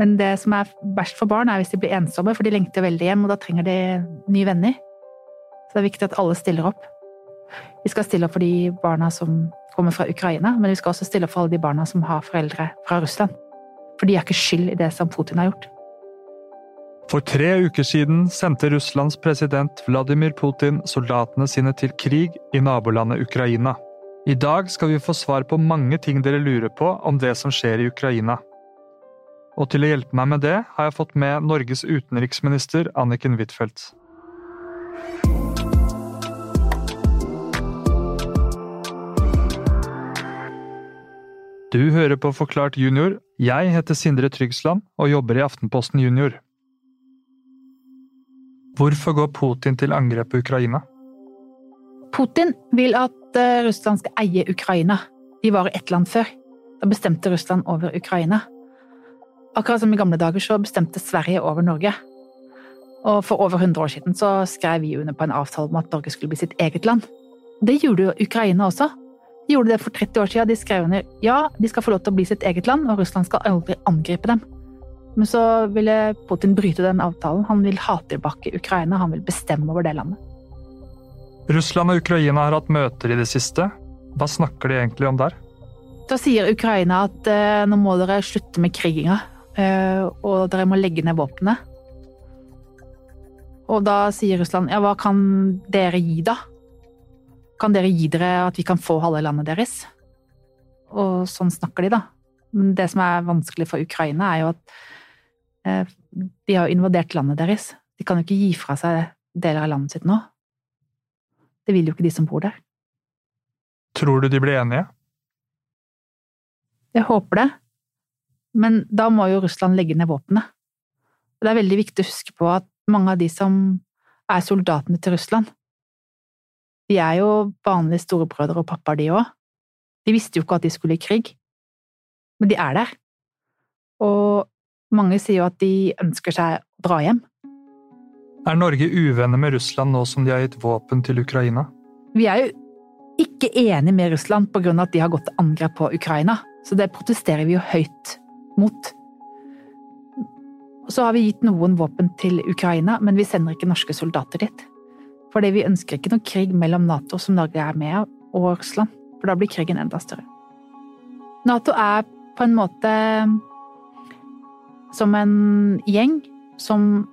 Men det som er verst for barn, er hvis de blir ensomme, for de lengter veldig hjem, og da trenger de nye venner. Så det er viktig at alle stiller opp. Vi skal stille opp for de barna som kommer fra Ukraina, men vi skal også stille opp for alle de barna som har foreldre fra Russland. For de er ikke skyld i det som Putin har gjort. For tre uker siden sendte Russlands president Vladimir Putin soldatene sine til krig i nabolandet Ukraina. I dag skal vi få svar på mange ting dere lurer på om det som skjer i Ukraina. Og til å hjelpe meg med det, har jeg fått med Norges utenriksminister Anniken Huitfeldt. Du hører på Forklart junior. Jeg heter Sindre Tryggsland og jobber i Aftenposten Junior. Hvorfor går Putin til angrep på Ukraina? Putin vil at eh, Russland skal eie Ukraina. De var i ett land før. Da bestemte Russland over Ukraina. Akkurat som i gamle dager så bestemte Sverige over Norge. Og for over 100 år siden så skrev vi under på en avtale om at Norge skulle bli sitt eget land. Det gjorde jo Ukraina også. De gjorde det for 30 år siden. De skrev under ja, de skal få lov til å bli sitt eget land, og Russland skal aldri angripe dem. Men så ville Putin bryte den avtalen. Han vil ha tilbake Ukraina, han vil bestemme over det landet. Russland og Ukraina har hatt møter i det siste. Hva snakker de egentlig om der? Da sier Ukraina at eh, nå må dere slutte med kriginga, og dere må legge ned våpenet. Og da sier Russland ja, hva kan dere gi, da? Kan dere gi dere at vi kan få halve landet deres? Og sånn snakker de, da. Men det som er vanskelig for Ukraina, er jo at eh, de har invadert landet deres. De kan jo ikke gi fra seg deler av landet sitt nå. Det vil jo ikke de som bor der. Tror du de blir enige? Jeg håper det. Men da må jo Russland legge ned våpenet. Det er veldig viktig å huske på at mange av de som er soldatene til Russland, de er jo vanlige storebrødre og pappaer, de òg. De visste jo ikke at de skulle i krig, men de er der. Og mange sier jo at de ønsker seg å dra hjem. Er Norge uvenner med Russland nå som de har gitt våpen til Ukraina? Vi er jo ikke enige med Russland på grunn av at de har gått til angrep på Ukraina, så det protesterer vi jo høyt mot. Så har vi gitt noen våpen til Ukraina, men vi sender ikke norske soldater dit. Fordi vi ønsker ikke noe krig mellom Nato, som Norge er med, og Russland. For da blir krigen enda større. Nato er på en måte som en gjeng som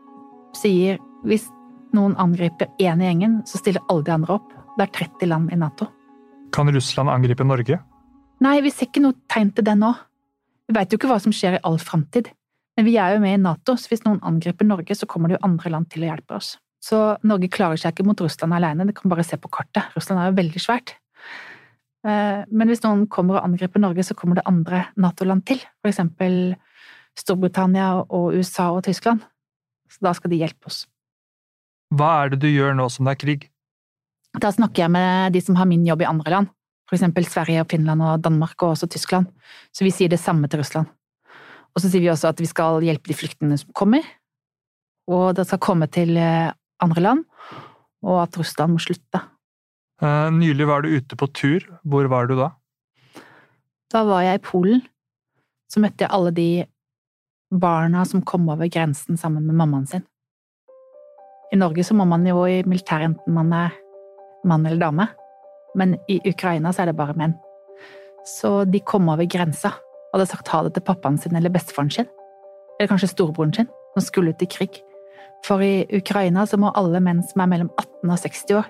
sier hvis noen angriper én i gjengen, så stiller alle de andre opp. Det er 30 land i Nato. Kan Russland angripe Norge? Nei, vi ser ikke noe tegn til det nå. Vi veit jo ikke hva som skjer i all framtid. Men vi er jo med i Nato, så hvis noen angriper Norge, så kommer det jo andre land til å hjelpe oss. Så Norge klarer seg ikke mot Russland alene, det kan bare se på kartet. Russland er jo veldig svært. Eh, men hvis noen kommer og angriper Norge, så kommer det andre Nato-land til. For eksempel Storbritannia og USA og Tyskland. Så da skal de hjelpe oss. Hva er det du gjør nå som det er krig? Da snakker jeg med de som har min jobb i andre land. Eksempel Sverige og Finland og Danmark og også Tyskland. Så vi sier det samme til Russland. Og så sier vi også at vi skal hjelpe de flyktningene som kommer. Og det skal komme til eh, andre land, og at Russland må slutte. Eh, nylig var du ute på tur. Hvor var du da? Da var jeg i Polen. Så møtte jeg alle de barna som kom over grensen sammen med mammaen sin. I Norge så må man jo i militæret enten man er mann eller dame, men i Ukraina så er det bare menn. Så de kom over grensa og hadde sagt ha det til pappaen sin eller bestefaren sin, eller kanskje storebroren sin, som skulle ut i krig. For i Ukraina så må alle menn som er mellom 18 og 60 år,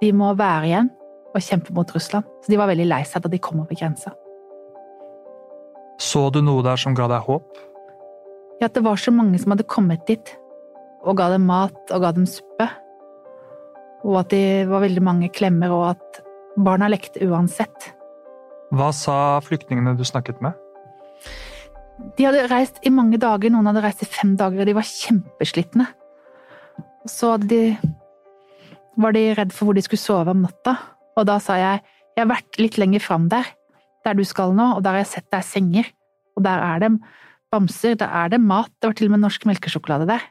de må være igjen og kjempe mot Russland. Så de var veldig lei seg da de kom over grensa. Så du noe der som ga deg håp? Ja, at det var så mange som hadde kommet dit og ga dem mat og ga dem suppe. Og at det var veldig mange klemmer, og at barna lekte uansett. Hva sa flyktningene du snakket med? De hadde reist i mange dager, noen hadde reist i fem dager, og de var kjempeslitne. Så de, var de redd for hvor de skulle sove om natta, og da sa jeg jeg har vært litt lenger fram der, der du skal nå, og der har jeg sett det er senger, og der er det bamser, der er det mat, det var til og med norsk melkesjokolade der.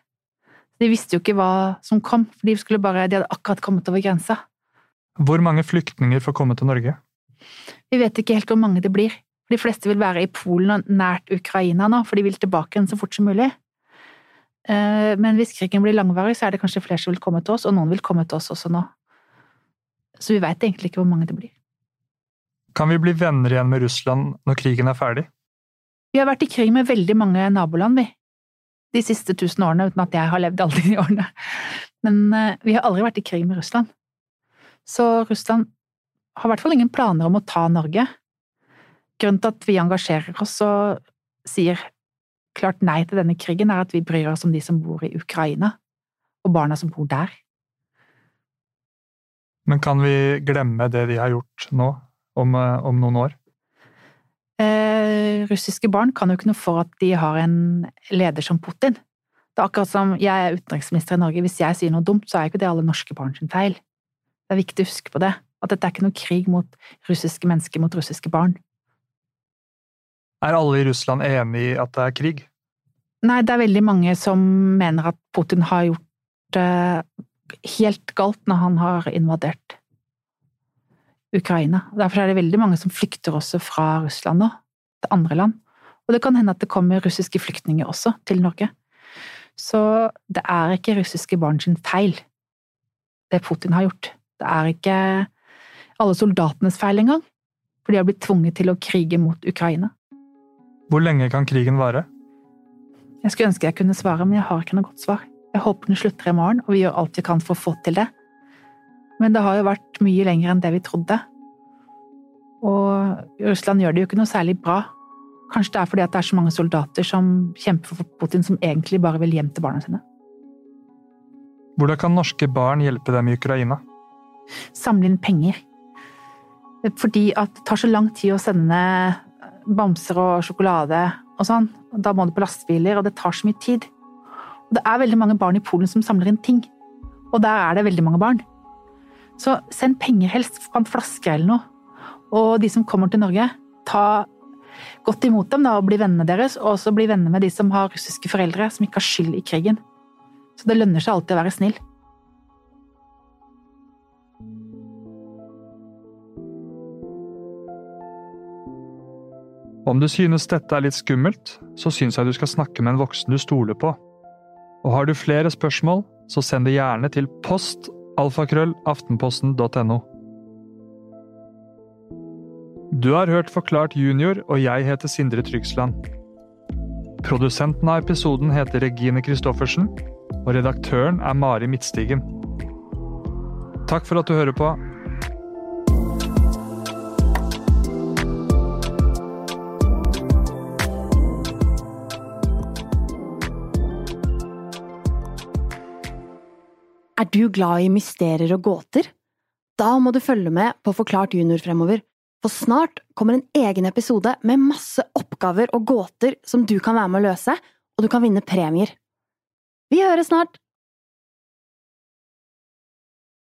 De visste jo ikke hva som kom, for de, bare, de hadde akkurat kommet over grensa. Hvor mange flyktninger får komme til Norge? Vi vet ikke helt hvor mange det blir. De fleste vil være i Polen og nært Ukraina nå, for de vil tilbake igjen så fort som mulig. Eh, men hvis krigen blir langvarig, så er det kanskje flere som vil komme til oss, og noen vil komme til oss også nå. Så vi veit egentlig ikke hvor mange det blir. Kan vi bli venner igjen med Russland når krigen er ferdig? Vi har vært i krig med veldig mange naboland, vi. De siste tusen årene, uten at jeg har levd alle de årene. Men eh, vi har aldri vært i krig med Russland. Så Russland har i hvert fall ingen planer om å ta Norge. Grunnen til at vi engasjerer oss og sier klart nei til denne krigen, er at vi bryr oss om de som bor i Ukraina, og barna som bor der. Men kan vi glemme det de har gjort nå, om, eh, om noen år? Eh, russiske barn kan jo ikke noe for at de har en leder som Putin. Det er akkurat som jeg er utenriksminister i Norge, hvis jeg sier noe dumt, så er ikke det alle norske barn sin feil. Det er viktig å huske på det. At dette er ikke noe krig mot russiske mennesker mot russiske barn. Er alle i Russland enig i at det er krig? Nei, det er veldig mange som mener at Putin har gjort det helt galt når han har invadert Ukraina. Derfor er det veldig mange som flykter også fra Russland nå, til andre land. Og det kan hende at det kommer russiske flyktninger også til Norge. Så det er ikke russiske barn sin feil, det Putin har gjort. Det er ikke alle soldatenes feil engang, for de har blitt tvunget til å krige mot Ukraina. Hvor lenge kan krigen vare? Jeg skulle ønske jeg kunne svare, men jeg har ikke noe godt svar. Jeg håper den slutter i morgen, og vi gjør alt vi kan for å få til det. Men det har jo vært mye lenger enn det vi trodde. Og Russland gjør det jo ikke noe særlig bra. Kanskje det er fordi det er så mange soldater som kjemper for Putin, som egentlig bare vil hjem til barna sine. Hvordan kan norske barn hjelpe dem i Ukraina? Samle inn penger. Fordi at det tar så lang tid å sende bamser og sjokolade og sånn. Da må du på lastebiler, og det tar så mye tid. Og det er veldig mange barn i Polen som samler inn ting. Og der er det veldig mange barn. Så send penger helst, fra en flaske eller noe. Og de som kommer til Norge, ta godt imot dem da, og bli vennene deres. Og også bli venner med de som har russiske foreldre, som ikke har skyld i krigen. Så det lønner seg alltid å være snill. Om du synes dette er litt skummelt, så syns jeg du skal snakke med en voksen du stoler på. Og har du flere spørsmål, så send det gjerne til post alfakrøll.aftenposten.no. Du har hørt Forklart junior, og jeg heter Sindre Tryggsland. Produsenten av episoden heter Regine Christoffersen, og redaktøren er Mari Midtstigen. Takk for at du hører på. Er du glad i mysterier og gåter? Da må du følge med på Forklart junior fremover, for snart kommer en egen episode med masse oppgaver og gåter som du kan være med å løse, og du kan vinne premier. Vi høres snart!